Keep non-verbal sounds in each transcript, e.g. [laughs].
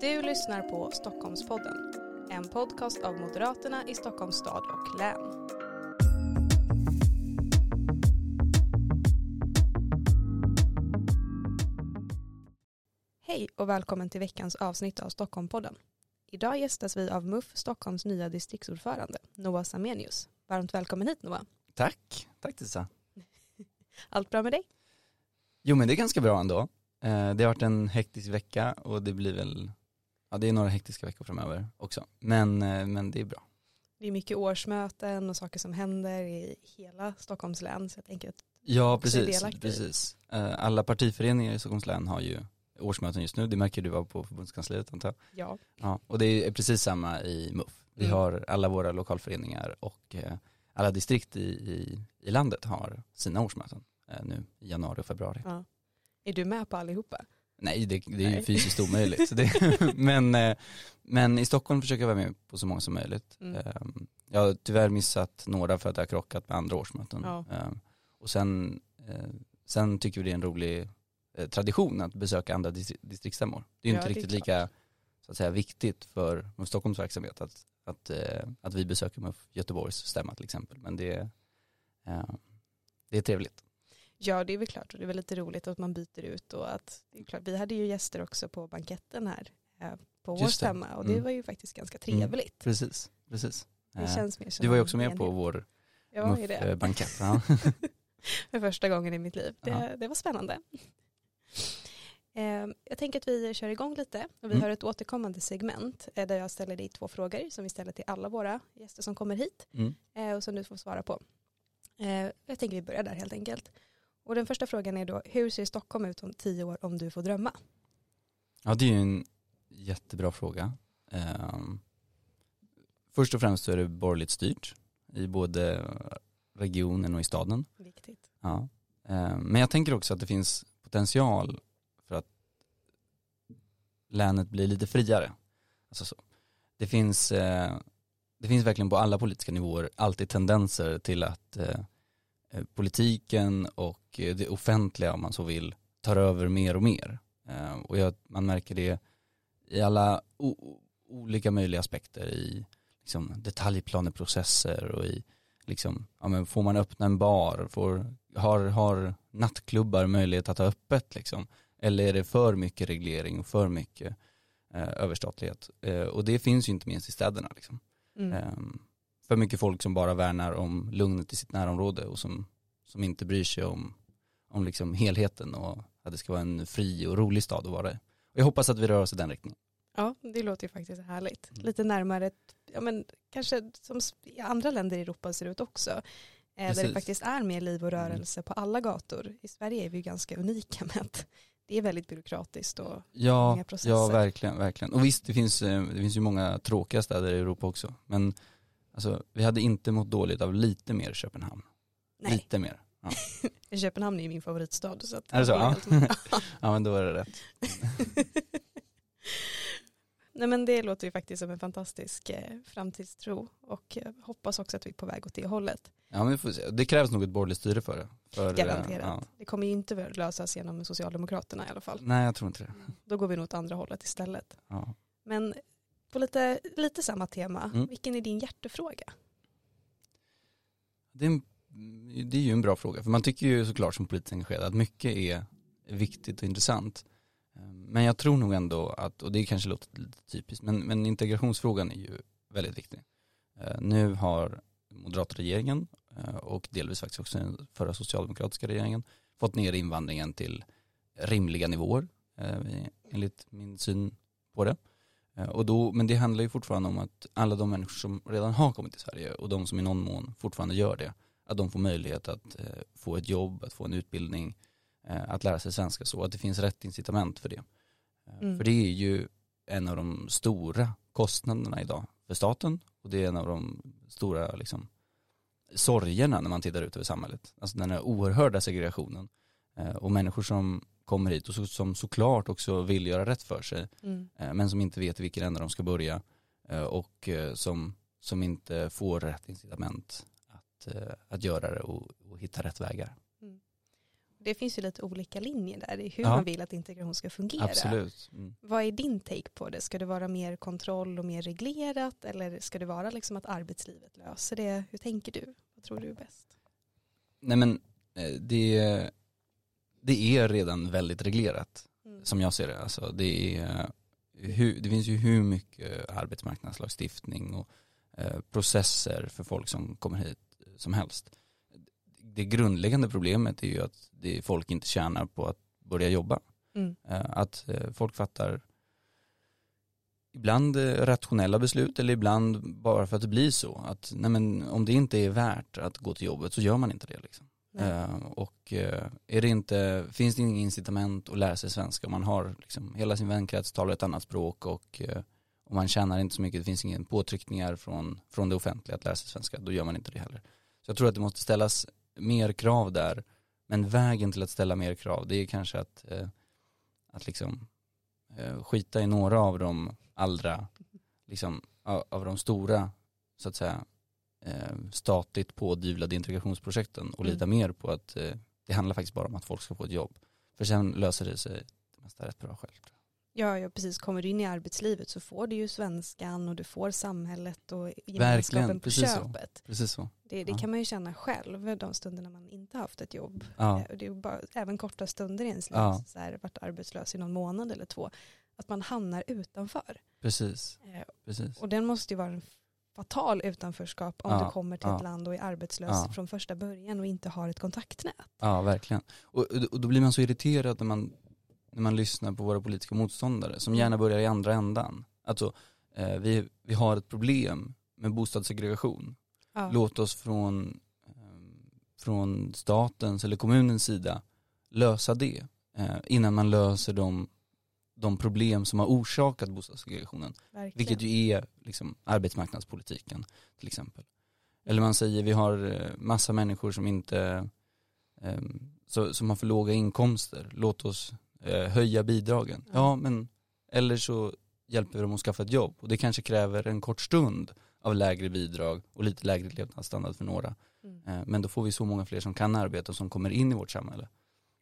Du lyssnar på Stockholmspodden, en podcast av Moderaterna i Stockholms stad och län. Hej och välkommen till veckans avsnitt av Stockholmpodden. Idag gästas vi av MUF Stockholms nya distriktsordförande, Noah Samenius. Varmt välkommen hit Noah. Tack, tack Tissa. [laughs] Allt bra med dig? Jo men det är ganska bra ändå. Eh, det har varit en hektisk vecka och det blir väl, ja det är några hektiska veckor framöver också. Men, eh, men det är bra. Det är mycket årsmöten och saker som händer i hela Stockholms län så jag tänker att Ja precis, precis. Eh, Alla partiföreningar i Stockholms län har ju årsmöten just nu, det märker du var på förbundskansliet antar jag. ja, Ja, och det är precis samma i MUF. Vi Mm. har alla våra lokalföreningar och eh, alla distrikt i, i, i landet har sina årsmöten nu i januari och februari. ja. Är du med på allihopa? Nej, det, det är ju fysiskt omöjligt. [laughs] Men, eh, men i Stockholm försöker jag vara med på så många som möjligt. Mm. Eh, Jag har tyvärr missat några för att jag har krockat med andra årsmöten. Ja. Eh, Och sen, eh, sen tycker vi det är en rolig eh, tradition att besöka andra distri- distriktsstämmor. Det är ju Ja, inte riktigt lika så att säga, viktigt för MUF Stockholms verksamhet att, att, att vi besöker MUF Göteborgs stämma till exempel. Men det, eh, det är trevligt. Ja det är väl klart och det är väl lite roligt att man byter ut och att det är klart, vi hade ju gäster också på banketten här eh, på vår stämma och det Mm. var ju faktiskt ganska trevligt. Precis, precis. Det Eh, känns mer som Du var ju också med på vår det MUF-bankett. Ja. [laughs] för första gången i mitt liv. Det, Ja. det var spännande. Eh, Jag tänker att vi kör igång lite och vi Mm. har ett återkommande segment eh, där jag ställer dig två frågor som vi ställer till alla våra gäster som kommer hit. Mm. eh, och som du får svara på. Eh, jag tänker vi börjar där helt enkelt. Och den första frågan är då, hur ser Stockholm ut om tio år om du får drömma? ja, det är ju en jättebra fråga. Ehm, först och främst så är det borgerligt styrt i både regionen och i staden. Viktigt. Ja. Ehm, men jag tänker också att det finns potential för att länet blir lite friare. Alltså så. Det, finns, eh, det finns verkligen på alla politiska nivåer alltid tendenser till att eh, politiken och eh, det offentliga om man så vill tar över mer och mer. Eh, och jag, man märker det i alla olika möjliga aspekter i liksom, detaljplaneprocesser och i liksom, ja, men får man öppna en bar, får, har, har nattklubbar möjlighet att ha öppet liksom? Eller är det för mycket reglering och för mycket eh, överstatlighet? Eh, och det finns ju inte minst i städerna liksom. Mm. Ehm, för mycket folk som bara värnar om lugnet i sitt närområde och som, som inte bryr sig om, om liksom helheten och att det ska vara en fri och rolig stad att vara i. Och jag hoppas att vi rör oss i den riktningen. Ja, det låter ju faktiskt härligt. Mm. Lite närmare, ja men kanske som i andra länder i Europa ser ut också. Eh, där det Precis. faktiskt är mer liv och rörelse på alla gator. I Sverige är vi ju ganska unika med att det är väldigt byråkratiskt och Ja, Många processer. ja verkligen, verkligen. Och visst, det finns, eh, det finns ju många tråkiga städer i Europa också. Men alltså, vi hade inte mått dåligt av lite mer Köpenhamn. nej, Lite mer. [laughs] Köpenhamn är ju min favoritstad. Så att Är det så? Ja. [laughs] [laughs] Ja men då är det rätt. Nej men det låter ju faktiskt som en fantastisk eh, framtidstro och eh, hoppas också att vi är på väg åt det hållet. Ja men vi får se. Det krävs nog ett borgerligt styre för det. För, eh, Garanterat. ja. Det kommer ju inte att lösas genom Socialdemokraterna i alla fall. Nej jag tror inte det. Då går vi nog åt andra hållet istället. Ja. Men på lite, lite samma tema, Mm. vilken är din hjärtefråga? Det, är en, det är ju en bra fråga, för man tycker ju såklart som politiskt engagerad att mycket är viktigt och intressant. Men jag tror nog ändå att, och det kanske låter lite typiskt, men, men integrationsfrågan är ju väldigt viktig. Eh, Nu har moderatregeringen eh, och delvis faktiskt också den förra socialdemokratiska regeringen fått ner invandringen till rimliga nivåer eh, enligt min syn på det. Eh, Och då, men det handlar ju fortfarande om att alla de människor som redan har kommit till Sverige och de som i någon mån fortfarande gör det, att de får möjlighet att eh, få ett jobb, att få en utbildning, eh, att lära sig svenska så att det finns rätt incitament för det. Mm. För det är ju en av de stora kostnaderna idag för staten och det är en av de stora liksom, sorgerna när man tittar ut över samhället. Alltså den här oerhörda segregationen och människor som kommer hit och så, som såklart också vill göra rätt för sig Mm. eh, men som inte vet i vilken ände de ska börja eh, och eh, som, som inte får rätt incitament att, att göra det och, och hitta rätt vägar. Det finns ju lite olika linjer där i hur Ja. man vill att integration ska fungera. Absolut. Mm. Vad är din take på det? Ska det vara mer kontroll och mer reglerat eller ska det vara liksom att arbetslivet löser det? Hur tänker du? Vad tror du är bäst? Nej men det, det är redan väldigt reglerat Mm. som jag ser det. Alltså det, är, hur, det finns ju hur mycket arbetsmarknadslagstiftning och eh, processer för folk som kommer hit som helst. Det grundläggande problemet är ju att det, folk inte tjänar på att börja jobba. Mm. Eh, Att eh, folk fattar ibland eh, rationella beslut eller ibland bara för att det blir så. Att nej men, om det inte är värt att gå till jobbet så gör man inte det. Liksom. Ehm, eh, och är det inte, finns det inget incitament att lära sig svenska? Om man har liksom, hela sin vänkrets talar ett annat språk och, eh, och man tjänar inte så mycket, det finns ingen påtryckningar från, från det offentliga att lära sig svenska, då gör man inte det heller. Så jag tror att det måste ställas mer krav där, men vägen till att ställa mer krav det är kanske att, eh, att liksom eh, skita i några av de allra, liksom, av, av de stora, så att säga, statligt pådyvlade integrationsprojekten och Mm. lita mer på att eh, det handlar faktiskt bara om att folk ska få ett jobb. För sen löser det sig det mesta rätt bra själv. Ja, ja, precis. Kommer du in i arbetslivet så får du ju svenskan och du får samhället och gemenskapen på precis så. köpet. Precis så. Det, det Ja. kan man ju känna själv de stunderna man inte haft ett jobb. Ja, Eh, och Det är bara, även korta stunder i ens liv, Ja. så här, varit arbetslös i någon månad eller två, att man hamnar utanför. precis. Eh, precis. Och den måste ju vara en fatal utanförskap om Ja, du kommer till ja. ett land och är arbetslös Ja. från första början och inte har ett kontaktnät. Ja, verkligen. Och, och då blir man så irriterad när man, när man lyssnar på våra politiska motståndare som gärna börjar i andra ändan. Alltså, eh, vi, vi har ett problem med bostadssegregation. Låt oss från, eh, från statens eller kommunens sida lösa det eh, innan man löser de, de problem som har orsakat bostadssegregationen. Verkligen. Vilket ju är liksom, arbetsmarknadspolitiken till exempel. Eller man säger vi har eh, massa människor som inte, eh, så, som har för låga inkomster, låt oss eh, höja bidragen. Ja. Ja men, eller så hjälper vi dem att skaffa ett jobb och det kanske kräver en kort stund av lägre bidrag och lite lägre levnadsstandard för några. Mm. Eh, Men då får vi så många fler som kan arbeta och som kommer in i vårt samhälle.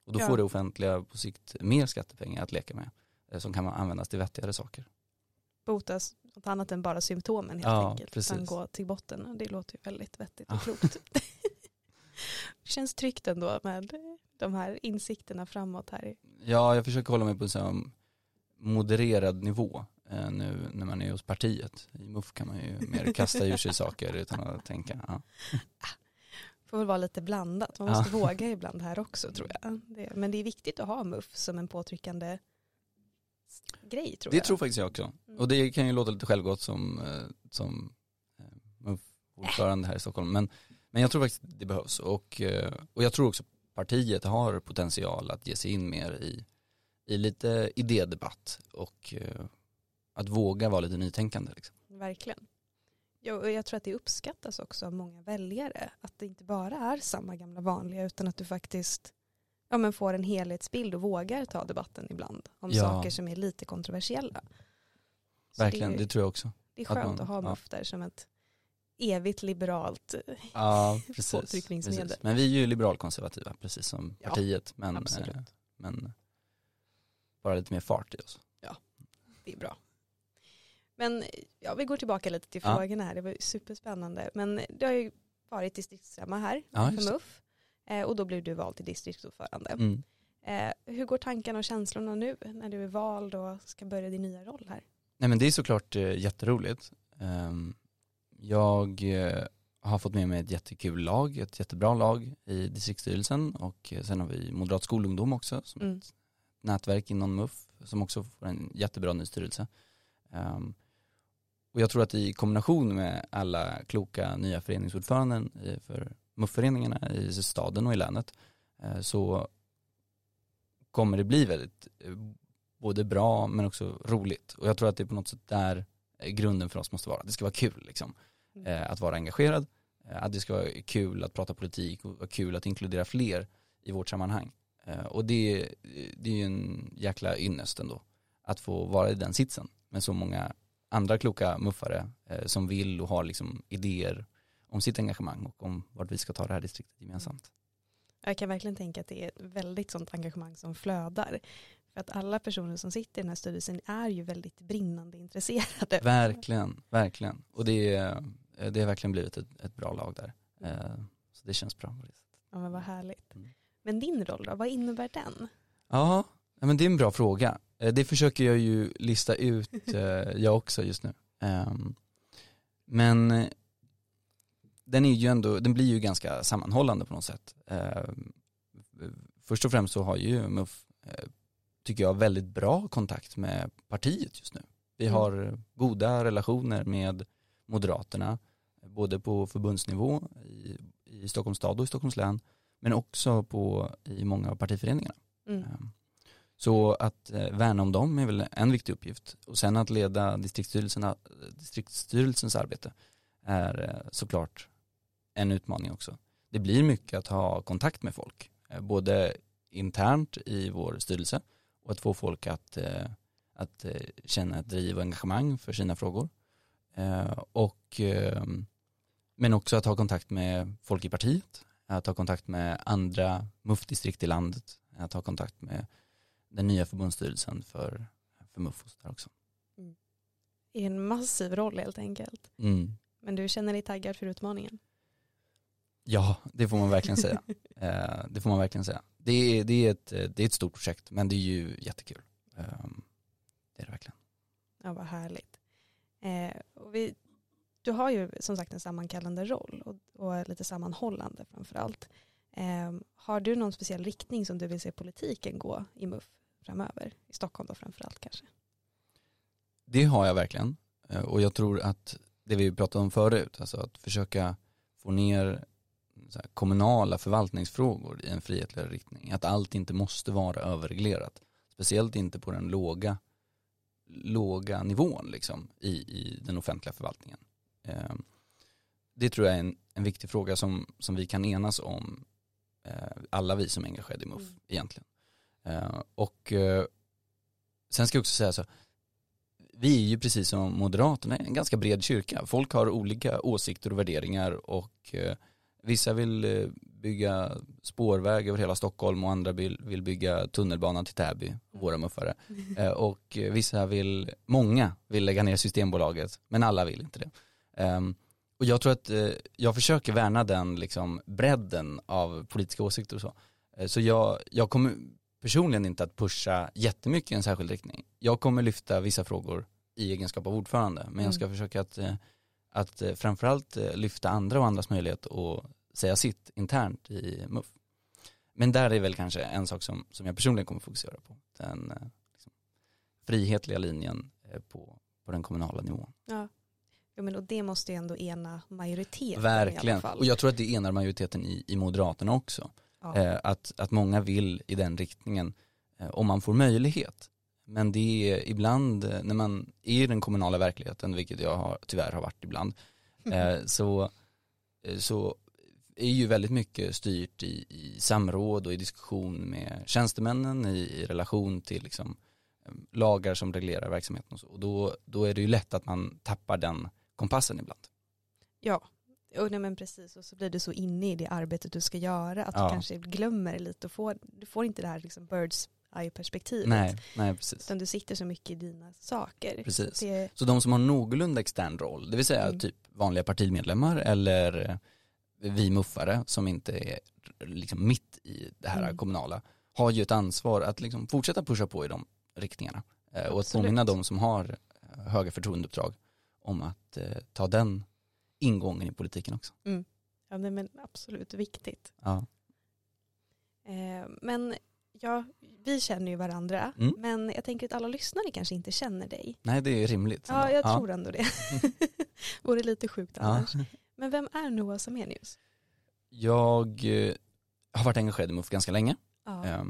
Och då Ja. får det offentliga på sikt mer skattepengar att leka med som kan användas till vettigare saker. Botas något annat än bara symptomen helt Ja, enkelt. precis. Utan gå till botten. Det låter ju väldigt vettigt och Ja. klokt. [laughs] det känns tryggt ändå med de här insikterna framåt här. Ja, jag försöker hålla mig på en sån modererad nivå eh, nu när man är hos partiet. I MUF kan man ju mer kasta ur sig saker utan att tänka. Ja. får väl vara lite blandat. Man Ja. måste våga ibland här också tror jag. Men det är viktigt att ha MUF som en påtryckande grej tror Det jag. tror faktiskt jag också. Mm. Och det kan ju låta lite självgott som, eh, som eh, MUF-ordförande här i Stockholm. Men, men jag tror faktiskt det behövs. Och, eh, och jag tror också partiet har potential att ge sig in mer i, i lite idédebatt och att våga vara lite nytänkande. Liksom. Verkligen. Jo, och jag tror att det uppskattas också av många väljare. Att det inte bara är samma gamla vanliga utan att du faktiskt ja, men får en helhetsbild och vågar ta debatten ibland om Ja. saker som är lite kontroversiella. Så Verkligen, Det det, är, tror jag också. det är att skönt man- att ha ja. MUF där som ett evigt liberalt. Ja, [laughs] precis. Påtryckningsmedel. precis. Men vi är ju liberalkonservativa, precis som Ja, partiet. Men, absolut. eh, men bara lite mer fart i oss. Det är bra. Men ja, vi går tillbaka lite till Ja. frågorna här. Det var ju superspännande. Men du har ju varit distriktsstämma här Ja, för det. MUF. Eh, och då blev du vald till distriktsordförande. Mm. Eh, hur går tankarna och känslorna nu när du är vald och ska börja din nya roll här? Nej men det är såklart eh, jätteroligt. Ehm, jag har fått med mig ett jättekul lag, ett jättebra lag i distriktsstyrelsen och sen har vi Moderat skolungdom också som Mm. ett nätverk inom MUF som också får en jättebra ny styrelse. Ehm, och jag tror att i kombination med alla kloka nya föreningsordföranden för MUF-föreningarna i staden och i länet eh, så kommer det bli väldigt eh, både bra men också roligt. Och jag tror att det är på något sätt där grunden för oss måste vara. Det ska vara kul liksom. Mm. Eh, att vara engagerad, att det ska vara kul att prata politik och kul att inkludera fler i vårt sammanhang. Och det, det är ju en jäkla ynnest ändå. Att få vara i den sitsen med så många andra kloka muffare som vill och har liksom idéer om sitt engagemang och om vart vi ska ta det här distriktet gemensamt. Jag kan verkligen tänka att det är ett väldigt sånt engagemang som flödar. För att alla personer som sitter i den här styrelsen är ju väldigt brinnande intresserade. Verkligen, verkligen. Och det, är, det har verkligen blivit ett, ett bra lag där. Eh, så det känns bra. Ja men vad härligt. Mm. Men din roll då, vad innebär den? Ja, men det är en bra fråga. Eh, det försöker jag ju lista ut [laughs] eh, jag också just nu. Ehm, men den är ju ändå, den blir ju ganska sammanhållande på något sätt. Ehm, först och främst så har ju MUF, tycker jag, väldigt bra kontakt med partiet just nu. Vi mm. har goda relationer med Moderaterna, både på förbundsnivå i, i Stockholms stad och i Stockholms län, men också på, i många av partiföreningarna. Mm. Ehm, så att eh, värna om dem är väl en viktig uppgift. Och sen att leda distriktsstyrelsen, distriktsstyrelsens arbete är eh, såklart en utmaning också. Det blir mycket att ha kontakt med folk, eh, både internt i vår styrelse och att få folk att, att känna ett driv och engagemang för sina frågor. Och, men också att ha kontakt med folk i partiet, att ha kontakt med andra MUF-distrikt i landet, att ha kontakt med den nya förbundsstyrelsen för, för Mufos där också. Mm. I en massiv roll helt enkelt. Mm. Men du känner dig taggad för utmaningen? Ja, det får man verkligen säga. [laughs] eh, det får man verkligen säga. Det är, det, är ett, det är ett stort projekt, men det är ju jättekul. Eh, det är det verkligen. Ja, vad härligt. Eh, och vi, du har ju som sagt en sammankallande roll och, och lite sammanhållande framför allt. Eh, har du någon speciell riktning som du vill se politiken gå i MUF? framöver. I Stockholm då framförallt kanske. Det har jag verkligen. Eh, och jag tror att det vi pratade om förut, alltså att försöka få ner kommunala förvaltningsfrågor i en frihetligare riktning. Att allt inte måste vara överreglerat. Speciellt inte på den låga, låga nivån liksom, i, i den offentliga förvaltningen. Eh, det tror jag är en, en viktig fråga som, som vi kan enas om, eh, alla vi som är engagerade i MUF mm. egentligen. Eh, och sen ska jag också säga så, vi är ju precis som Moderaterna en ganska bred kyrka. Folk har olika åsikter och värderingar och eh, vissa vill bygga spårväg över hela Stockholm och andra vill, bygga tunnelbanan till Täby, våra muffare. Och vissa vill, många vill lägga ner Systembolaget, men alla vill inte det. Ehm, och jag tror att jag försöker värna den liksom bredden av politiska åsikter och så. Så jag, jag kommer personligen inte att pusha jättemycket i en särskild riktning. Jag kommer lyfta vissa frågor i egenskap av ordförande, men mm. jag ska mm. försöka att, eh, att eh, framförallt eh, lyfta andra och andras möjlighet att säga sitt internt i MUF. Men där är väl kanske en sak som, som jag personligen kommer fokusera på, den liksom, frihetliga linjen på, på den kommunala nivån. Ja. Ja, men och det måste ju ändå ena majoriteten Verkligen, i alla fall. och jag tror att det enar majoriteten i, i Moderaterna också. Ja. Eh, att, att många vill i den riktningen eh, om man får möjlighet. Men det är ibland eh, när man är i den kommunala verkligheten, vilket jag har, tyvärr har varit ibland, [laughs] så, så är ju väldigt mycket styrt i, i samråd och i diskussion med tjänstemännen i, i relation till liksom, lagar som reglerar verksamheten och så. Och då, då är det ju lätt att man tappar den kompassen ibland. Ja, och nej, men precis, och så blir du så inne i det arbetet du ska göra att ja. du kanske glömmer lite och får, du får inte det här liksom birds eye-perspektivet. Nej, nej, precis. Utan du sitter så mycket i dina saker. Precis. Så, det... så de som har någorlunda extern roll, det vill säga mm. typ vanliga partimedlemmar eller eh, vi muffare som inte är liksom mitt i det här mm. kommunala, har ju ett ansvar att liksom fortsätta pusha på i de riktningarna. Eh, och att påminna de som har eh, höga förtroendeuppdrag om att eh, ta den ingången i politiken också. Mm. Ja, det är absolut viktigt. Ja. Eh, men ja, vi känner ju varandra, mm. men jag tänker att alla lyssnare kanske inte känner dig. Nej, det är rimligt. Ja, jag ja. tror ändå det. [laughs] Vore lite sjukt annars. Ja. Men vem är Noah Samenius? Jag eh, har varit engagerad i MUF ganska länge. Ja. Eh,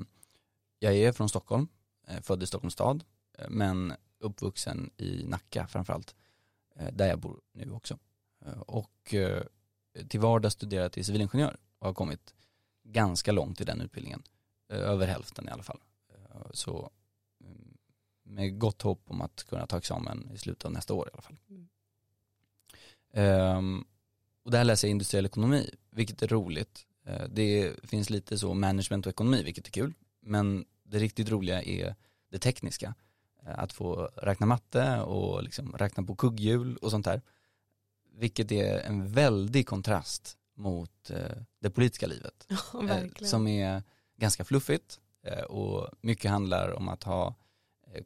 jag är från Stockholm, eh, född i Stockholms stad, eh, men uppvuxen i Nacka framförallt, där jag bor nu också. Och till vardags studerat till civilingenjör och har kommit ganska långt i den utbildningen. Över hälften i alla fall. Så mm, med gott hopp om att kunna ta examen i slutet av nästa år i alla fall. Mm. Um, och där läser jag industriell ekonomi, vilket är roligt. Eh, det finns lite så management och ekonomi, vilket är kul. Men det riktigt roliga är det tekniska. Eh, att få räkna matte och liksom räkna på kugghjul och sånt där. Vilket är en väldig kontrast mot eh, det politiska livet. [laughs] Verkligen. Som är ganska fluffigt och mycket handlar om att ha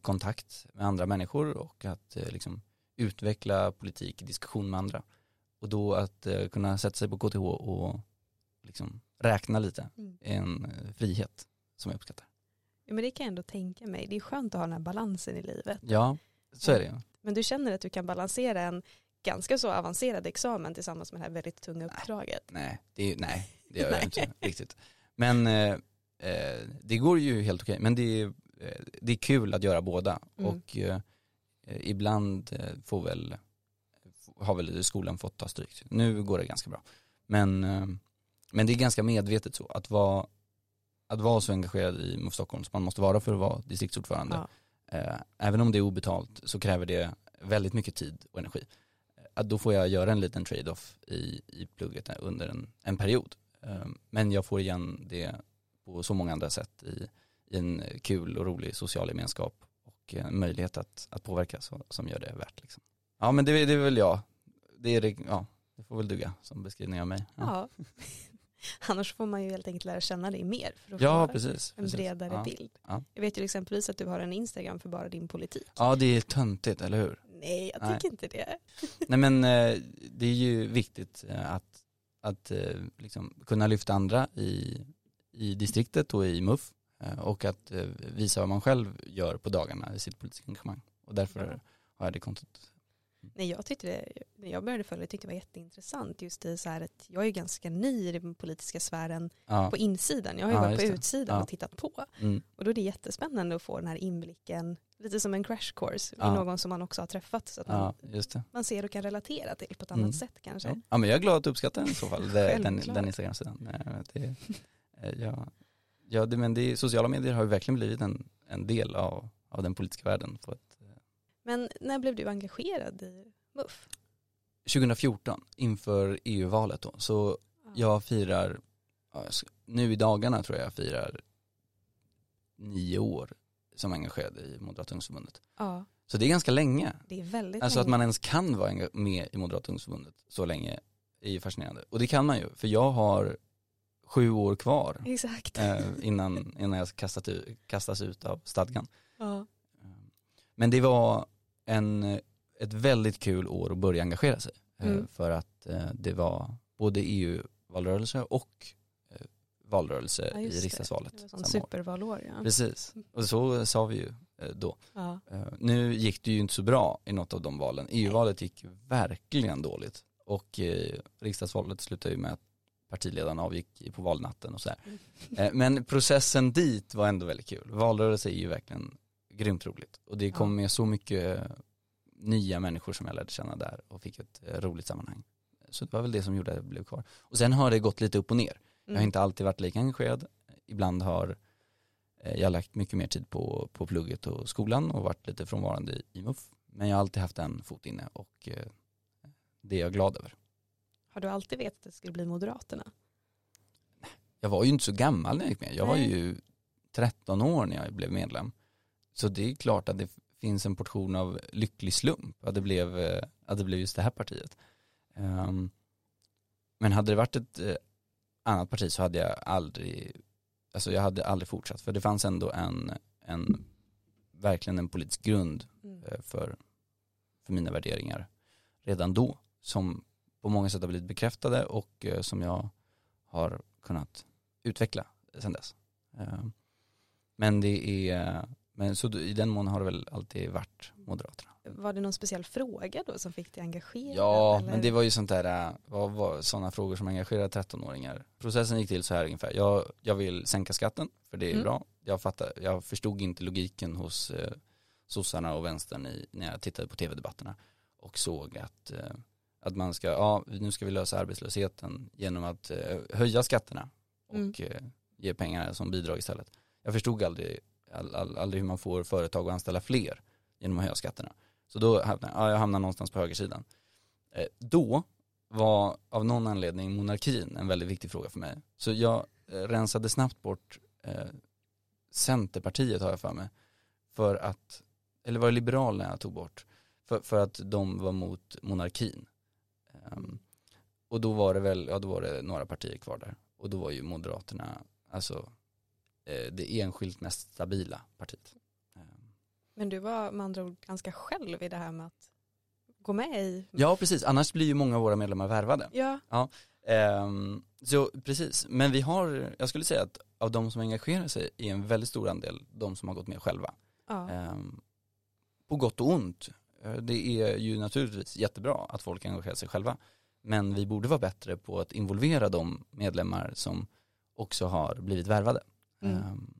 kontakt med andra människor och att liksom utveckla politik i diskussion med andra. Och då att kunna sätta sig på KTH och liksom räkna lite mm. är en frihet som jag uppskattar. Ja, men det kan jag ändå tänka mig. Det är skönt att ha den här balansen i livet. Ja, så är det. Men du känner att du kan balansera en ganska så avancerad examen tillsammans med det här väldigt tunga uppdraget? Nej, det, nej, det gör jag inte riktigt. Men eh, eh, det går ju helt okej. Men det är, eh, det är kul att göra båda. Mm. Och eh, ibland eh, får väl, har väl skolan fått ta stryk. Nu går det ganska bra. Men, eh, men det är ganska medvetet så. Att vara att vara så engagerad i MUF Stockholm som man måste vara för att vara distriktsordförande. Ja. Eh, även om det är obetalt så kräver det väldigt mycket tid och energi. Att då får jag göra en liten trade-off i, i plugget under en, en period. Eh, men jag får igen det på så många andra sätt i, i en kul och rolig social gemenskap och en möjlighet att, att påverka så, som gör det värt. Liksom. Ja men det, det är väl jag. Det, är ja, det får väl duga som beskrivning av mig. Ja. ja. [laughs] Annars får man ju helt enkelt lära känna dig mer för att ja, få precis, en precis. bredare ja, bild. Ja. Jag vet ju exempelvis att du har en Instagram för bara din politik. Ja det är töntigt, eller hur? Nej, jag tycker Nej. inte det. [laughs] Nej men eh, det är ju viktigt eh, att, att eh, liksom kunna lyfta andra i, i distriktet och i MUF och att visa vad man själv gör på dagarna i sitt politiska engagemang. Och därför har jag det kontot Nej, jag tyckte det, när jag började följa det tyckte det var jätteintressant just i så här att jag är ganska ny i den politiska sfären ja. på insidan. Jag har ju ja, varit på utsidan ja. och tittat på. Mm. Och då är det jättespännande att få den här inblicken, lite som en crash course i någon som man också har träffat. Så att man, man ser och kan relatera till på ett annat mm. sätt kanske. Ja. men jag är glad att du uppskattar den i så fall, [laughs] den, den Instagram-sidan. Det, eh, ja, ja, det, men det, sociala medier har ju verkligen blivit en, en del av, av den politiska världen på ett men när blev du engagerad i MUF? 2014 inför EU-valet då. Så jag firar, nu i dagarna tror jag jag firar nio år som engagerad i Moderata ungdomsförbundet. Ja. Så det är ganska länge. Det är väldigt Alltså länge. att man ens kan vara med i Moderata ungdomsförbundet så länge är ju fascinerande. Och det kan man ju, för jag har sju år kvar Exakt. Eh, [laughs] innan, innan jag kastat ut, kastas ut av stadgan. Ja. Men det var en, ett väldigt kul år att börja engagera sig. Eh, mm. För att eh, det var både EU-valrörelse och eh, valrörelse ja, i riksdagsvalet. Det. Det supervalår ja. Precis, och så sa vi ju då. Ja. Nu gick det ju inte så bra i något av de valen. EU-valet gick verkligen dåligt och riksdagsvalet slutade ju med att partiledaren avgick på valnatten och sådär. Mm. Men processen dit var ändå väldigt kul. Valrörelse är ju verkligen grymt roligt. Och det kom med så mycket nya människor som jag lärde känna där och fick ett eh, roligt sammanhang. Så det var väl det som gjorde att jag blev kvar. Och sen har det gått lite upp och ner. Jag har mm. inte alltid varit lika engagerad. Ibland har eh, jag lagt mycket mer tid på, på plugget och skolan och varit lite frånvarande i MUF. Men jag har alltid haft en fot inne och eh, det är jag glad över. Har du alltid vetat att det skulle bli Moderaterna? Jag var ju inte så gammal när jag gick med. Jag Nej. var ju 13 år när jag blev medlem. Så det är klart att det finns en portion av lycklig slump att det blev, eh, att det blev just det här partiet. Um, men hade det varit ett uh, annat parti så hade jag aldrig, alltså jag hade aldrig fortsatt för det fanns ändå en, en verkligen en politisk grund mm. uh, för, för mina värderingar redan då som på många sätt har blivit bekräftade och som jag har kunnat utveckla sedan dess. Ehm, men det är men så i den mån har det väl alltid varit Moderaterna. Var det någon speciell fråga då som fick dig engagerad? Ja, eller? men det var ju sånt där, äh, vad var sådana frågor som engagerar 13-åringar. Processen gick till så här ungefär, jag, jag vill sänka skatten, för det är mm. bra. Jag, fattar, jag förstod inte logiken hos eh, sossarna och vänstern i, när jag tittade på tv-debatterna och såg att, eh, att man ska, ja nu ska vi lösa arbetslösheten genom att eh, höja skatterna och mm. eh, ge pengar som bidrag istället. Jag förstod aldrig aldrig hur man får företag att anställa fler genom att höja skatterna. Så då hamnade ja, jag hamnar någonstans på högersidan. Eh, då var av någon anledning monarkin en väldigt viktig fråga för mig. Så jag eh, rensade snabbt bort eh, Centerpartiet har jag för mig. För att, eller var det Liberalerna jag tog bort? För, för att de var mot monarkin. Um, och då var det väl, ja då var det några partier kvar där. Och då var ju Moderaterna, alltså det enskilt mest stabila partiet. Um. Men du var med andra ord ganska själv i det här med att gå med i? Ja precis, annars blir ju många av våra medlemmar värvade. Ja. ja um, så precis, men vi har, jag skulle säga att av de som engagerar sig är en väldigt stor andel de som har gått med själva. Ja. Um, på gott och ont. Eh, det är ju naturligtvis jättebra att folk engagerar sig själva. Men vi borde vara bättre på att involvera de medlemmar som också har blivit värvade. Mm. Um,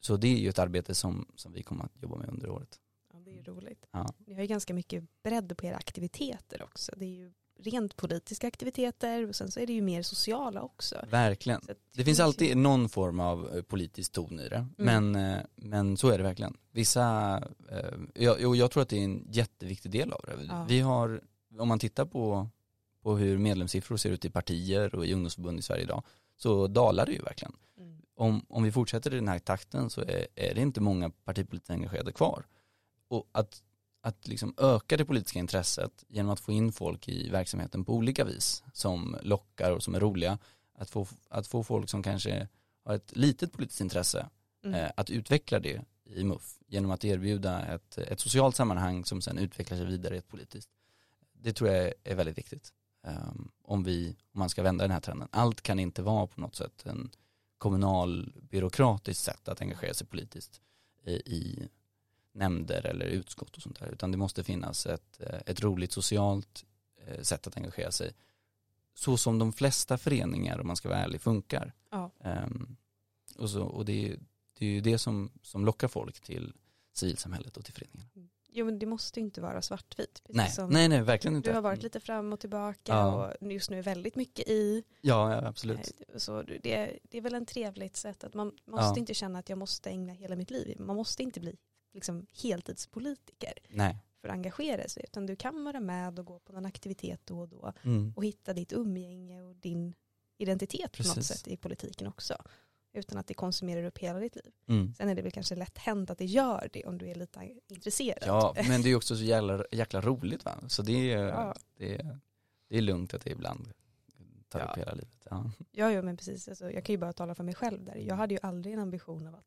så det är ju ett arbete som, som vi kommer att jobba med under året. Ja, det är roligt. Ja. Ni har ju ganska mycket bredd på era aktiviteter också. Det är ju rent politiska aktiviteter och sen så är det ju mer sociala också. Verkligen. Att Det finns ju- alltid någon form av eh, politisk ton i det. Men, eh, men så är det verkligen. Vissa, eh, jag, jag tror att det är en jätteviktig del av det. Ja. Vi har, om man tittar på, på hur medlemssiffror ser ut i partier och i ungdomsförbund i Sverige idag, så dalar det ju verkligen. Mm. Om, om vi fortsätter i den här takten så är, är det inte många partipolitiskt engagerade kvar. Och att, att liksom öka det politiska intresset genom att få in folk i verksamheten på olika vis som lockar och som är roliga. Att få, att få folk som kanske har ett litet politiskt intresse Mm. eh, att utveckla det i MUF genom att erbjuda ett, ett socialt sammanhang som sen utvecklar sig vidare i ett politiskt. Det tror jag är väldigt viktigt. Um, om, vi, om man ska vända den här trenden. Allt kan inte vara på något sätt en kommunal byråkratiskt sätt att engagera sig politiskt i, nämnder eller utskott och sånt där. Utan det måste finnas ett, eh, ett roligt socialt eh, sätt att engagera sig. Så som de flesta föreningar, om man ska vara ärlig, funkar. Ja. Ehm, och så, och det, är, det är ju det som, som lockar folk till civilsamhället och till föreningarna. Jo men det måste ju inte vara svartvitt. precis Nej, nej, nej, verkligen inte. Du har varit lite fram och tillbaka Ja. och just nu är väldigt mycket i. Ja, ja absolut. Eh, Så det, det är väl en trevligt sätt att man måste Ja. inte känna att jag måste ägna hela mitt liv. Man måste inte bli liksom heltidspolitiker Nej. för att engagera sig. Utan du kan vara med och gå på någon aktivitet då och då Mm. och hitta ditt umgänge och din identitet på något Precis. sätt i politiken också. Utan att det konsumerar upp hela ditt liv. Mm. Sen är det väl kanske lätt hänt att det gör det om du är lite intresserad. Ja, [laughs] men det är också så jävla, jäkla roligt va. Så det är, Ja. det är, det är lugnt att det ibland tar Ja. upp hela livet. Ja. Ja, ja men precis. Alltså, jag kan ju bara tala för mig själv där. Jag hade ju aldrig en ambition av att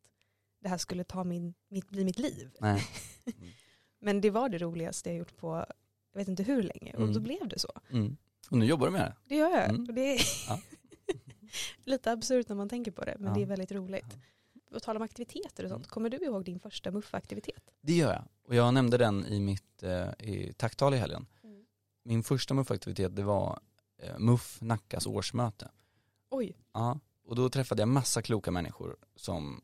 det här skulle ta min, mitt, bli mitt liv. Nej. [laughs] Men det var det roligaste jag gjort på, jag vet inte hur länge. Och Mm. då blev det så. Mm. Och nu jobbar du med det. Det gör jag. Mm. Och det är Ja. [laughs] lite absurt när man tänker på det. Men Ja. det är väldigt roligt. På tal om aktiviteter och sånt. Mm. Kommer du ihåg din första MUF-aktivitet? Det gör jag. Och jag nämnde den i mitt eh, i tacktal i helgen. Mm. Min första MUF-aktivitet det var eh, MUF Nackas årsmöte. Oj. Ja, och då träffade jag massa kloka människor som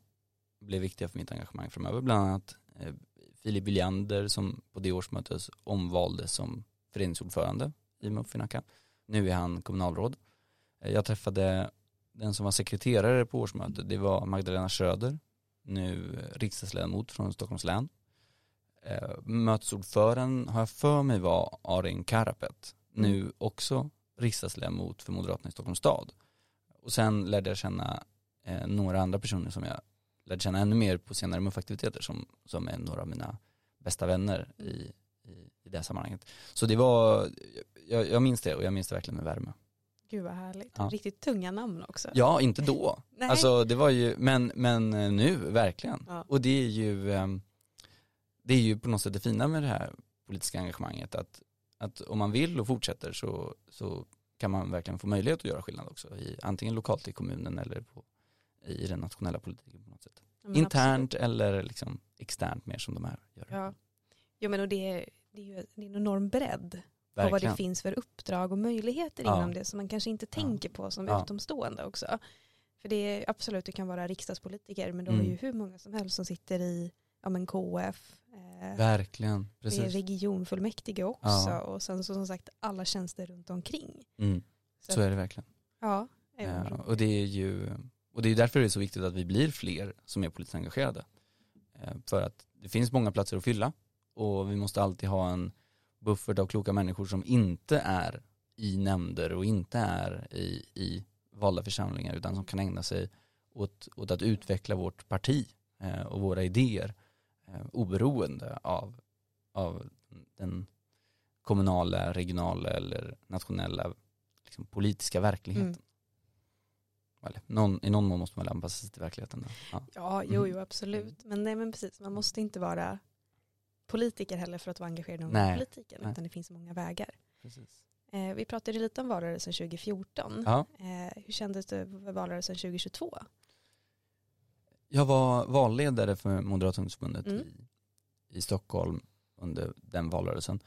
blev viktiga för mitt engagemang framöver. Bland annat eh, Filip Biljander som på det årsmötet omvaldes som föreningsordförande i MUF i Nacka. Nu är han kommunalråd. Eh, Jag träffade den som var sekreterare på årsmötet, det var Magdalena Schröder, nu riksdagsledamot från Stockholms län. Eh, Mötesordföranden har jag för mig var Arin Karapet, nu också riksdagsledamot för Moderaterna i Stockholms stad. Och sen lärde jag känna eh, några andra personer som jag lärde känna ännu mer på senare MUF-aktiviteter som, som är några av mina bästa vänner i, i, i det här sammanhanget. Så det var, jag, jag minns det och jag minns det verkligen med värme. Gud vad härligt. Ja. Riktigt tunga namn också. Ja, inte då. Nej. Alltså det var ju, men, men eh, nu verkligen. Ja. Och det är ju, ehm, det är ju på något sätt det fina med det här politiska engagemanget att, att om man vill och fortsätter så, så kan man verkligen få möjlighet att göra skillnad också i antingen lokalt i kommunen eller på, i den nationella politiken på något sätt. Men Internt eller liksom externt mer som de här gör. Ja. Jo men och det är, det är ju det är en enorm bredd på vad det finns för uppdrag och möjligheter Ja. inom det som man kanske inte tänker på som Ja. utomstående också. För det är absolut, du kan vara riksdagspolitiker men har Mm. ju hur många som helst som sitter i ja, men KF, eh, Verkligen, det är precis. regionfullmäktige också Ja. och sen så som sagt alla tjänster runt omkring. Mm. Så, Så är det verkligen. Ja, Ja, och det är ju och det är därför det är så viktigt att vi blir fler som är politiskt engagerade. Eh, För att det finns många platser att fylla och vi måste alltid ha en buffert av kloka människor som inte är i nämnder och inte är i, i valda församlingar utan som kan ägna sig åt, åt att utveckla vårt parti eh, och våra idéer eh, oberoende av, av den kommunala, regionala eller nationella liksom, politiska verkligheten. Mm. Eller, någon, I någon mån måste man anpassa sig till verkligheten. Då. Ja. Ja, jo, Mm. jo absolut. Men, nej, men precis, man måste inte vara politiker heller för att vara engagerad i Nej, politiken, nej. utan det finns många vägar. Precis. Eh, vi pratade lite om valrörelsen 2014. Ja. Eh, hur kändes det för valrörelsen 2022? Jag var valledare för Moderata ungdomsförbundet Mm. i, i Stockholm under den valrörelsen.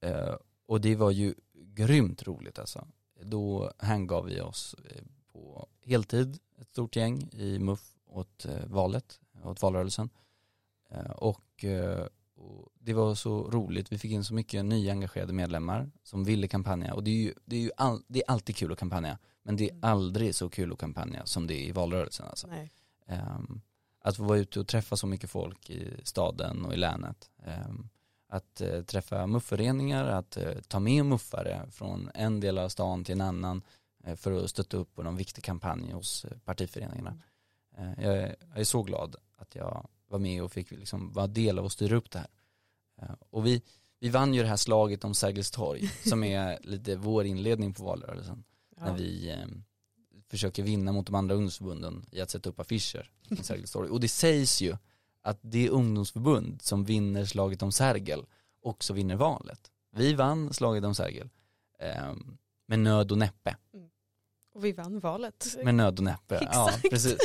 Eh, och det var ju grymt roligt alltså. Då hängav vi oss eh, på heltid, ett stort gäng i MUF åt eh, valet, åt valrörelsen. Eh, och, och det var så roligt, vi fick in så mycket nya engagerade medlemmar som ville kampanja. Och det är ju, det är ju all, det är alltid kul att kampanja, men det är Mm. aldrig så kul att kampanja som det är i valrörelsen alltså. Ehm, att få vara ute och träffa så mycket folk i staden och i länet. Ehm, att eh, träffa mufföreningar, att eh, ta med muffare från en del av stan till en annan eh, för att stötta upp på någon viktig kampanj hos partiföreningarna. Eh, jag, är, jag är så glad att jag var med och fick liksom vara del av att styra upp det här. Eh, och vi, vi vann ju det här slaget om Sergels torg [laughs] som är lite vår inledning på valrörelsen när Ja. vi eh, försöker vinna mot de andra ungdomsförbunden i att sätta upp affischer i [laughs] Sergels torg. Och det sägs ju att det ungdomsförbund som vinner slaget om Sergel också vinner valet. Vi vann slaget om Sergel eh, med nöd och näppe. Och vi vann valet. Med nöd och näppe, ja [laughs] Exakt. precis.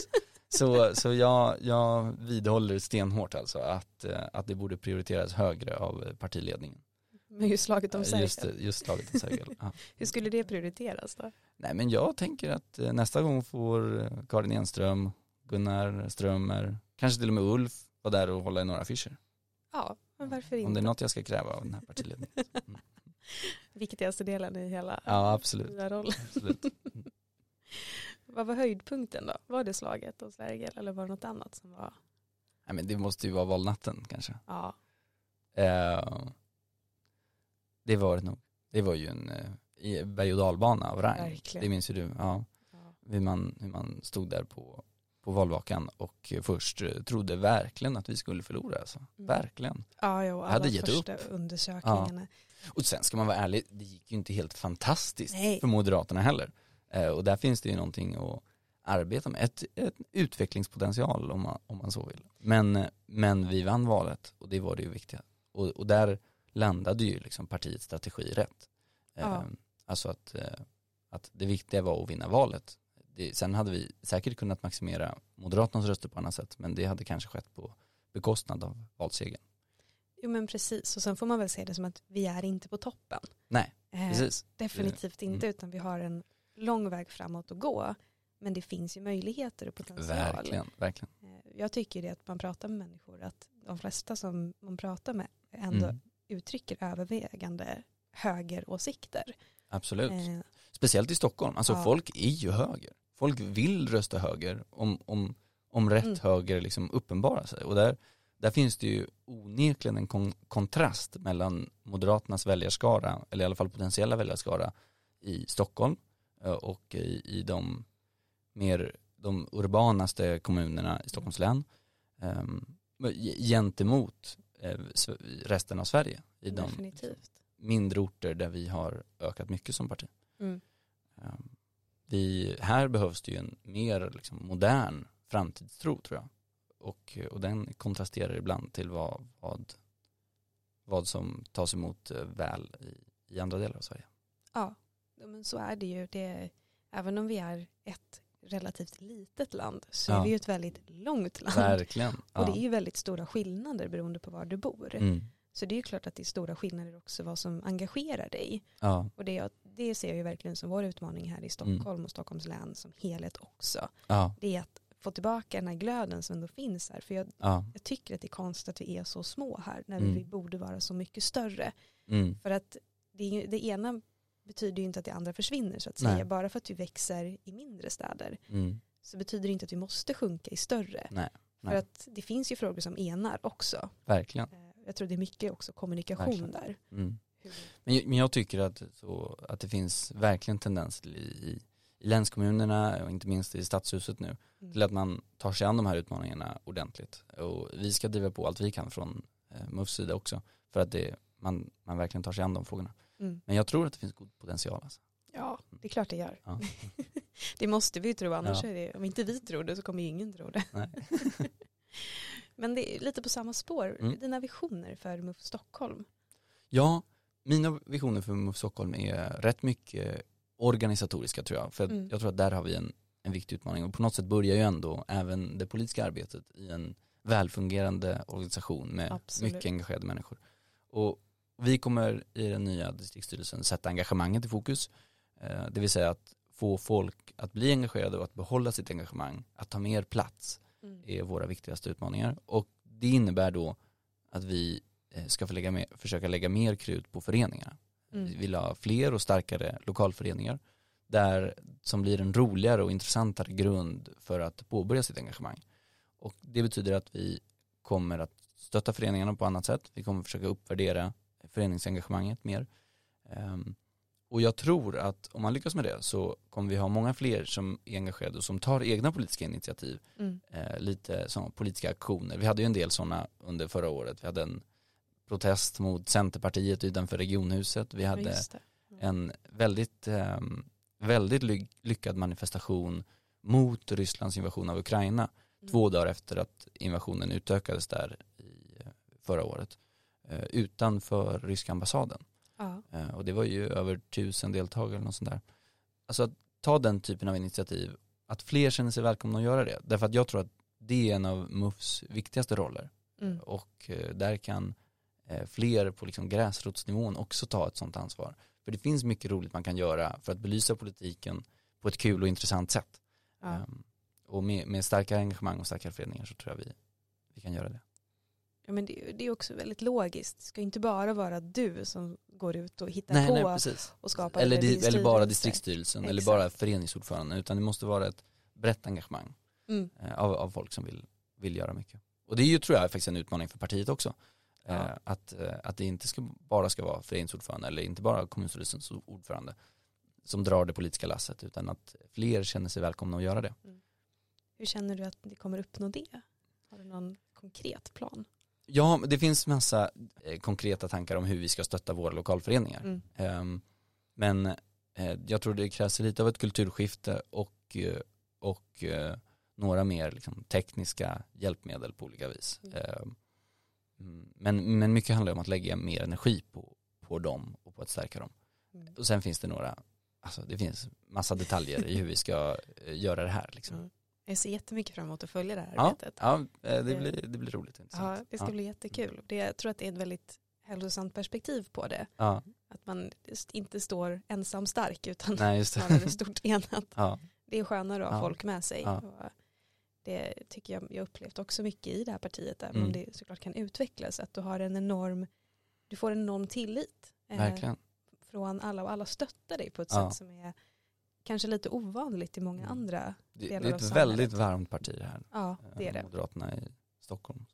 Så, så jag, jag vidhåller stenhårt alltså att, eh, att det borde prioriteras högre av partiledningen. Med just slaget om Eh, Just, Sergel. just slaget om Sergel. Ja. [laughs] Hur skulle det prioriteras då? Nej men jag tänker att eh, nästa gång får eh, Karin Enström, Gunnar Strömer, kanske till och med Ulf vara där och hålla i några affischer. Ja, men varför Om det inte? är något jag ska kräva av den här partiledningen. [laughs] Viktigaste delen i hela Ja absolut. rollen. absolut. [laughs] Vad var höjdpunkten då? Var det slaget om Sergel eller var det något annat som var? Nej men det måste ju vara valnatten kanske. Ja, Eh, det var det nog. Det var ju en i- berg och dalbana av rang. Verkligen. Det minns ju du. Ja. ja. Hur, man, hur man stod där på, på valvakan och först trodde verkligen att vi skulle förlora alltså. Mm. Verkligen. ja jo, alla hade gett första undersökningarna. Och sen ska man vara ärlig, det gick ju inte helt fantastiskt Nej. för Moderaterna heller. Eh, och där finns det ju någonting att arbeta med, ett, ett utvecklingspotential om man, om man så vill. Men, eh, men vi vann valet och det var det ju viktiga. Och, och där landade ju liksom partiets strategi rätt. Eh, Ja. Alltså att, eh, att det viktiga var att vinna valet. Det, sen hade vi säkert kunnat maximera Moderaternas röster på annat sätt men det hade kanske skett på bekostnad av valsegern. Jo men precis, och sen får man väl se det som att vi är inte på toppen. Nej, Eh, precis. Definitivt Mm. inte, utan vi har en lång väg framåt att gå. Men det finns ju möjligheter och potential. Verkligen, verkligen. Eh, Jag tycker det att man pratar med människor, att de flesta som man pratar med ändå Mm. uttrycker övervägande högeråsikter. Absolut. Eh, Speciellt i Stockholm. Alltså Ja. folk är ju höger. Folk vill rösta höger om, om, om rätt Mm. höger liksom uppenbarar sig. Och där, där finns det ju onekligen en kon kontrast mellan Moderaternas väljarskara, eller i alla fall potentiella väljarskara i Stockholm och i, i de mer de urbanaste kommunerna i Stockholms län ehm, gentemot eh, resten av Sverige i de definitivt. mindre orter där vi har ökat mycket som parti. Mm. Ehm, Vi, här behövs det ju en mer liksom, modern framtidstro tror jag. Och, och den kontrasterar ibland till vad, vad, vad som tas emot eh, väl i, i andra delar av Sverige. Ja, men så är det ju. Det, även om vi är ett relativt litet land så Ja. är vi ju ett väldigt långt land. Verkligen. Och Ja. det är ju väldigt stora skillnader beroende på var du bor. Mm. Så det är ju klart att det är stora skillnader också vad som engagerar dig. Ja. Och det, det ser jag ju verkligen som vår utmaning här i Stockholm och Stockholms län som helhet också. Ja. Det är att få tillbaka den här glöden som ändå finns här. För jag, Ja. jag tycker att det är konstigt att vi är så små här när Mm. vi borde vara så mycket större. Mm. För att det, det ena betyder ju inte att det andra försvinner så att Nej. säga. Bara för att vi växer i mindre städer Mm. så betyder det inte att vi måste sjunka i större. Nej. För Nej. att det finns ju frågor som enar också. Verkligen. Eh, Jag tror det är mycket också kommunikation Verkligen. där. Mm. Men, jag- men jag tycker att, så, att det finns verkligen tendenser i, i, i länskommunerna och inte minst i stadshuset nu Mm. till att man tar sig an de här utmaningarna ordentligt. Och vi ska driva på allt vi kan från eh, MUFs sida också för att det, man, man verkligen tar sig an de frågorna. Mm. Men jag tror att det finns god potential. Alltså. Ja, det är klart det gör. Ja. [laughs] det måste vi tro, annars Ja. är det, om inte vi tror det så kommer ju ingen tro det. [laughs] Men det är lite på samma spår, Mm. dina visioner för MUF Stockholm. Ja, mina visioner för MUF Stockholm är rätt mycket organisatoriska tror jag. För Mm. jag tror att där har vi en, en viktig utmaning. Och på något sätt börjar ju ändå även det politiska arbetet i en välfungerande organisation med Absolut. mycket engagerade människor. Och vi kommer i den nya distriktsstyrelsen sätta engagemanget i fokus. Eh, Det vill säga att få folk att bli engagerade och att behålla sitt engagemang, att ta mer plats Mm. är våra viktigaste utmaningar. Och det innebär då att vi eh, ska lägga mer, försöka lägga mer krut på föreningarna. Mm. Vi vill ha fler och starkare lokalföreningar där, som blir en roligare och intressantare grund för att påbörja sitt engagemang. Och det betyder att vi kommer att stötta föreningarna på annat sätt. Vi kommer försöka uppvärdera föreningsengagemanget mer. Ehm, och jag tror att om man lyckas med det så kommer vi ha många fler som är engagerade och som tar egna politiska initiativ Mm. eh, lite som politiska aktioner. Vi hade ju en del sådana under förra året. Vi hade en protest mot Centerpartiet utanför regionhuset. Vi hade det. en väldigt, eh, väldigt ly- lyckad manifestation mot Rysslands invasion av Ukraina Mm. två dagar efter att invasionen utökades där i eh, förra året utanför ryska ambassaden. Ja. Eh, och det var ju över tusen deltagare eller något sånt där. Alltså att ta den typen av initiativ, att fler känner sig välkomna att göra det. Därför att jag tror att det är en av MUFs viktigaste roller. Mm. Och eh, där kan eh, fler på liksom gräsrotsnivån också ta ett sånt ansvar. För det finns mycket roligt man kan göra för att belysa politiken på ett kul och intressant sätt. Ja. Ehm, och med, med starka engagemang och starka föreningar så tror jag vi, vi kan göra det. Ja, men det, det är också väldigt logiskt. Det ska inte bara vara du som går ut och hittar Nej, på nej, precis. och skapar Eller, di, eller bara styrelse. distriktsstyrelsen eller bara föreningsordföranden utan det måste vara ett brett engagemang Mm. eh, av, av folk som vill, vill göra mycket. Och det är ju tror jag faktiskt en utmaning för partiet också. Eh, Ja. Att, eh, att det inte ska, bara ska vara föreningsordförande eller inte bara kommunstyrelsens ordförande som drar det politiska lasset utan att fler känner sig välkomna att göra det. Hur känner du att ni kommer uppnå det? Har du någon konkret plan? Ja, det finns massa eh, konkreta tankar om hur vi ska stötta våra lokalföreningar. Mm. Ehm, men eh, jag tror det krävs lite av ett kulturskifte och, eh, och några mer liksom, tekniska hjälpmedel på olika vis. Mm. Ehm, mm, men, men mycket handlar om att lägga mer energi på, på dem och på att stärka dem. Mm. Och sen finns det några, alltså det finns massa detaljer i hur vi ska göra det här. Liksom. Jag ser jättemycket fram emot att följa det här Ja, arbetet. ja eh, det, blir, det blir roligt och Ja, intressant. det ska bli jättekul. Det, jag tror att det är ett väldigt hälsosamt perspektiv på det. ja. Att man inte står ensam stark utan Nej, snarare stort [laughs] enat. Ja. Det är skönare att ha Ja. folk med sig. Ja. Det tycker jag jag upplevt också mycket i det här partiet, även Mm. om det såklart kan utvecklas. Att du har en enorm, du får en enorm tillit eh, Verkligen. från alla och alla stöttar dig på ett Ja. sätt som är kanske lite ovanligt i många Mm. andra. Det, det är ett väldigt varmt parti det här. Ja, det är eh, det. Moderaterna i Stockholm.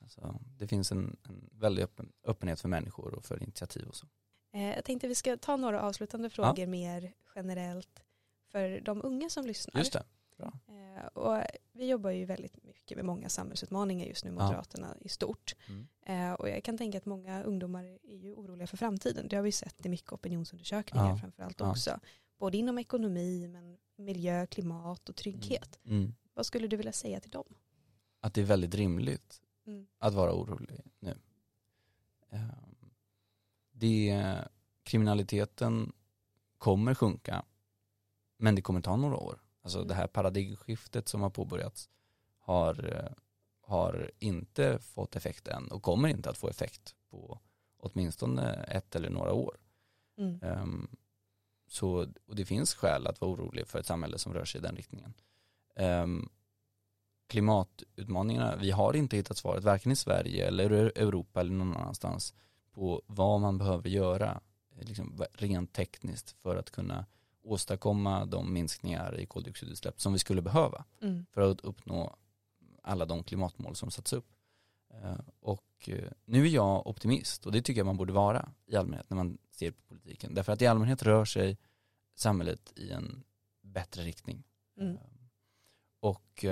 Alltså, det finns en, en väldig öppen, öppenhet för människor och för initiativ och så. Eh, Jag tänkte vi ska ta några avslutande frågor mer generellt för de unga som lyssnar. Just det. Eh, Och vi jobbar ju väldigt mycket med många samhällsutmaningar just nu, Ja. Moderaterna i stort. Mm. Eh, Och jag kan tänka att många ungdomar är ju oroliga för framtiden. Det har vi sett i mycket opinionsundersökningar Ja. framförallt Ja. också. Både inom ekonomi, men miljö, klimat och trygghet. Mm. Vad skulle du vilja säga till dem? Att det är väldigt rimligt Mm. att vara orolig nu. Ehm, Det, kriminaliteten kommer sjunka men det kommer ta några år. Alltså Mm. det här paradigmskiftet som har påbörjats har, eh, har inte fått effekt än och kommer inte att få effekt på åtminstone ett eller några år. Mm. Så, och det finns skäl att vara orolig för ett samhälle som rör sig i den riktningen. Um, klimatutmaningarna, vi har inte hittat svaret varken i Sverige eller Europa eller någon annanstans på vad man behöver göra eh, liksom, rent tekniskt för att kunna åstadkomma de minskningar i koldioxidutsläpp som vi skulle behöva Mm. för att uppnå alla de klimatmål som satts upp. Eh, och eh, nu är jag optimist och det tycker jag man borde vara i allmänhet när man ser på politiken. Därför att i allmänhet rör sig samhället i en bättre riktning. Mm. Eh, Och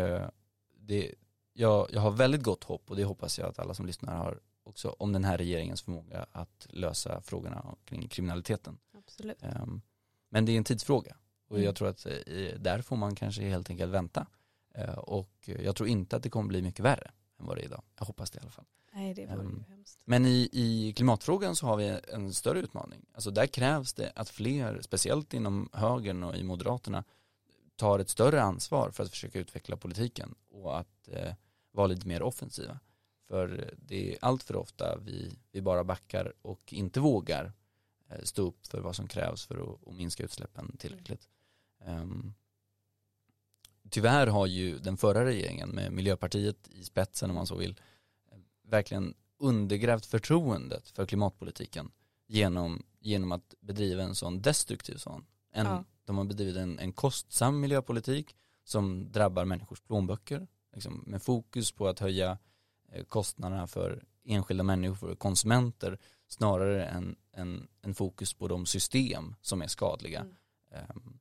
det, jag, jag har väldigt gott hopp och det hoppas jag att alla som lyssnar har också om den här regeringens förmåga att lösa frågorna kring kriminaliteten. Absolut. Men det är en tidsfråga och Mm. jag tror att där får man kanske helt enkelt vänta. Och jag tror inte att det kommer bli mycket värre än vad det är idag. Jag hoppas det i alla fall. Nej det vore Ehm, hemskt. Men i, i klimatfrågan så har vi en större utmaning. Alltså där krävs det att fler, speciellt inom högern och i Moderaterna, tar ett större ansvar för att försöka utveckla politiken och att eh, vara lite mer offensiva. För det är allt för ofta vi, vi bara backar och inte vågar eh, stå upp för vad som krävs för att, minska utsläppen tillräckligt. Ehm, tyvärr har ju den förra regeringen med Miljöpartiet i spetsen om man så vill verkligen undergrävt förtroendet för klimatpolitiken genom, genom att bedriva en sån destruktiv sån. En, Ja. De har bedrivit en, en kostsam miljöpolitik som drabbar människors plånböcker liksom, med fokus på att höja eh, kostnaderna för enskilda människor, konsumenter snarare än, än, än fokus på de system som är skadliga. Mm. Ehm,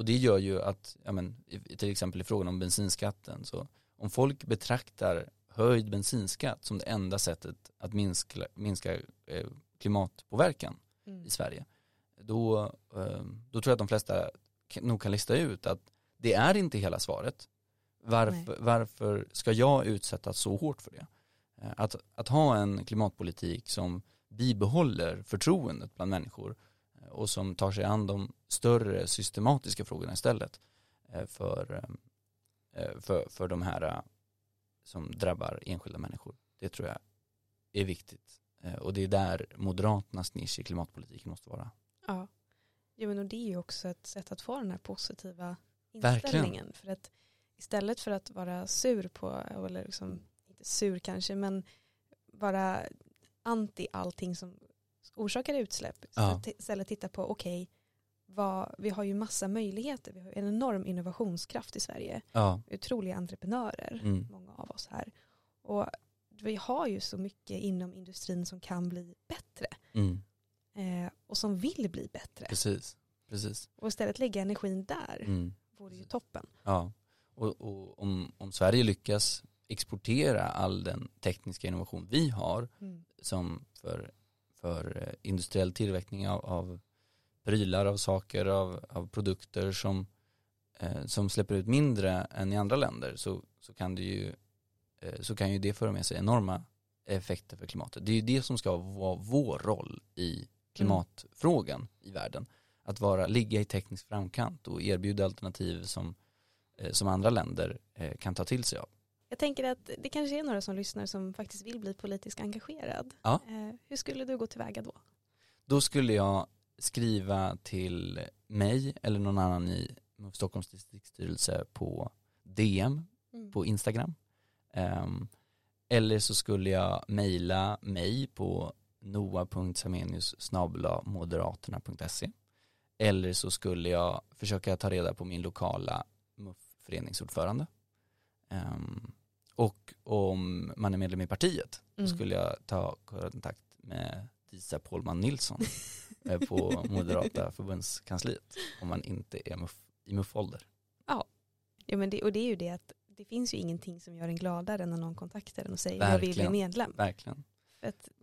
och det gör ju att, ja men, till exempel i frågan om bensinskatten, så om folk betraktar höjd bensinskatt som det enda sättet att minska, minska eh, klimatpåverkan Mm. i Sverige, då, eh, då tror jag att de flesta nog kan lista ut att det är inte hela svaret. Varför, varför ska jag utsättas så hårt för det? Eh, Att, att ha en klimatpolitik som bibehåller förtroendet bland människor och som tar sig an de större systematiska frågorna istället eh, för, eh, för, för de här eh, som drabbar enskilda människor. Det tror jag är viktigt. Eh, Och det är där Moderaternas nisch i klimatpolitiken måste vara. Ja. Jo, men och det är ju också ett sätt att få den här positiva Verkligen. inställningen. För att istället för att vara sur på, eller liksom, inte sur kanske, men vara anti allting som orsakar utsläpp. Ja. Istället titta på, okej, vad, vi har ju massa möjligheter. Vi har en enorm innovationskraft i Sverige. Ja. Otroliga entreprenörer, Mm. många av oss här. Och vi har ju så mycket inom industrin som kan bli bättre. Mm. Eh, och som vill bli bättre. Precis. Precis. Och istället lägga energin där Mm. vore ju toppen. Ja, och, och om, om Sverige lyckas exportera all den tekniska innovation vi har som för, för eh, industriell tillverkning av, av prylar, av saker, av, av produkter som, eh, som släpper ut mindre än i andra länder så, så, kan det ju, eh, så kan ju det föra med sig enorma effekter för klimatet. Det är ju det som ska vara vår roll i klimatfrågan i världen. Att vara, ligga i teknisk framkant och erbjuda alternativ som, eh, som andra länder eh, kan ta till sig av. Jag tänker att det kanske är några som lyssnar som faktiskt vill bli politiskt engagerad. Ja. Eh, hur skulle du gå tillväga då? Då skulle jag skriva till mig eller någon annan i MUF Stockholms distriktsstyrelse på DM på Instagram. Ehm, eller så skulle jag mejla mig på noa.samenius moderaterna.se eller så skulle jag försöka ta reda på min lokala MUF-föreningsordförande. Ehm, och om man är medlem i partiet Mm. så skulle jag ta kontakt med Disa Pålman Nilsson [laughs] eh, på Moderata förbundskansliet om man inte är MUF, i MUF-ålder. Ja, men det, och det är ju det att det finns ju ingenting som gör en gladare än när någon kontaktar en och säger jag vill bli Verkligen. medlem. Verkligen,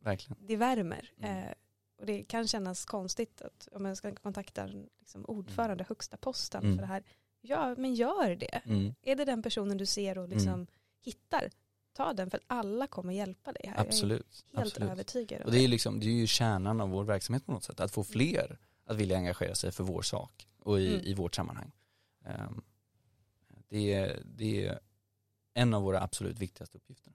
verkligen. det värmer. Mm. Eh, och det kan kännas konstigt att om jag ska kontakta liksom, ordförande, högsta posten Mm. för det här. Ja, men gör det. Mm, Är det den personen du ser och liksom hittar, ta den för att alla kommer hjälpa dig här. absolut. Jag är helt absolut. övertygad om Och det är, liksom, det är ju kärnan av vår verksamhet på något sätt. Att få fler att vilja engagera sig för vår sak och i, Mm. i vårt sammanhang. Ehm, det, är, det är en av våra absolut viktigaste uppgifter.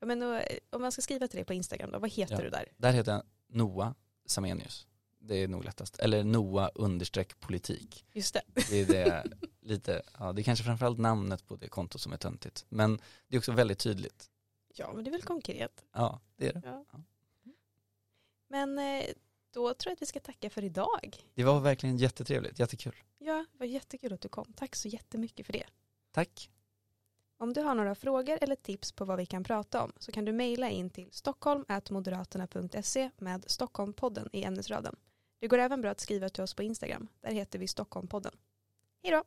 Ja, men då, om man ska skriva till dig på Instagram då, vad heter Ja. du där? Där heter jag Noah Samenius. Det är nog lättast. Eller Noah understreck politik. Just det. Det är det [laughs] lite, ja det är kanske framförallt namnet på det kontot som är töntigt. Men det är också väldigt tydligt. Ja, men det är väl konkret. Ja, det är det. Ja. Ja. Men eh, då tror jag att vi ska tacka för idag. Det var verkligen jättetrevligt, jättekul. Ja, det var jättekul att du kom. Tack så jättemycket för det. Tack. Om du har några frågor eller tips på vad vi kan prata om så kan du mejla in till stockholm.moderaterna.se med Stockholmpodden i ämnesraden. Det går även bra att skriva till oss på Instagram. Där heter vi Stockholmpodden. Hej då!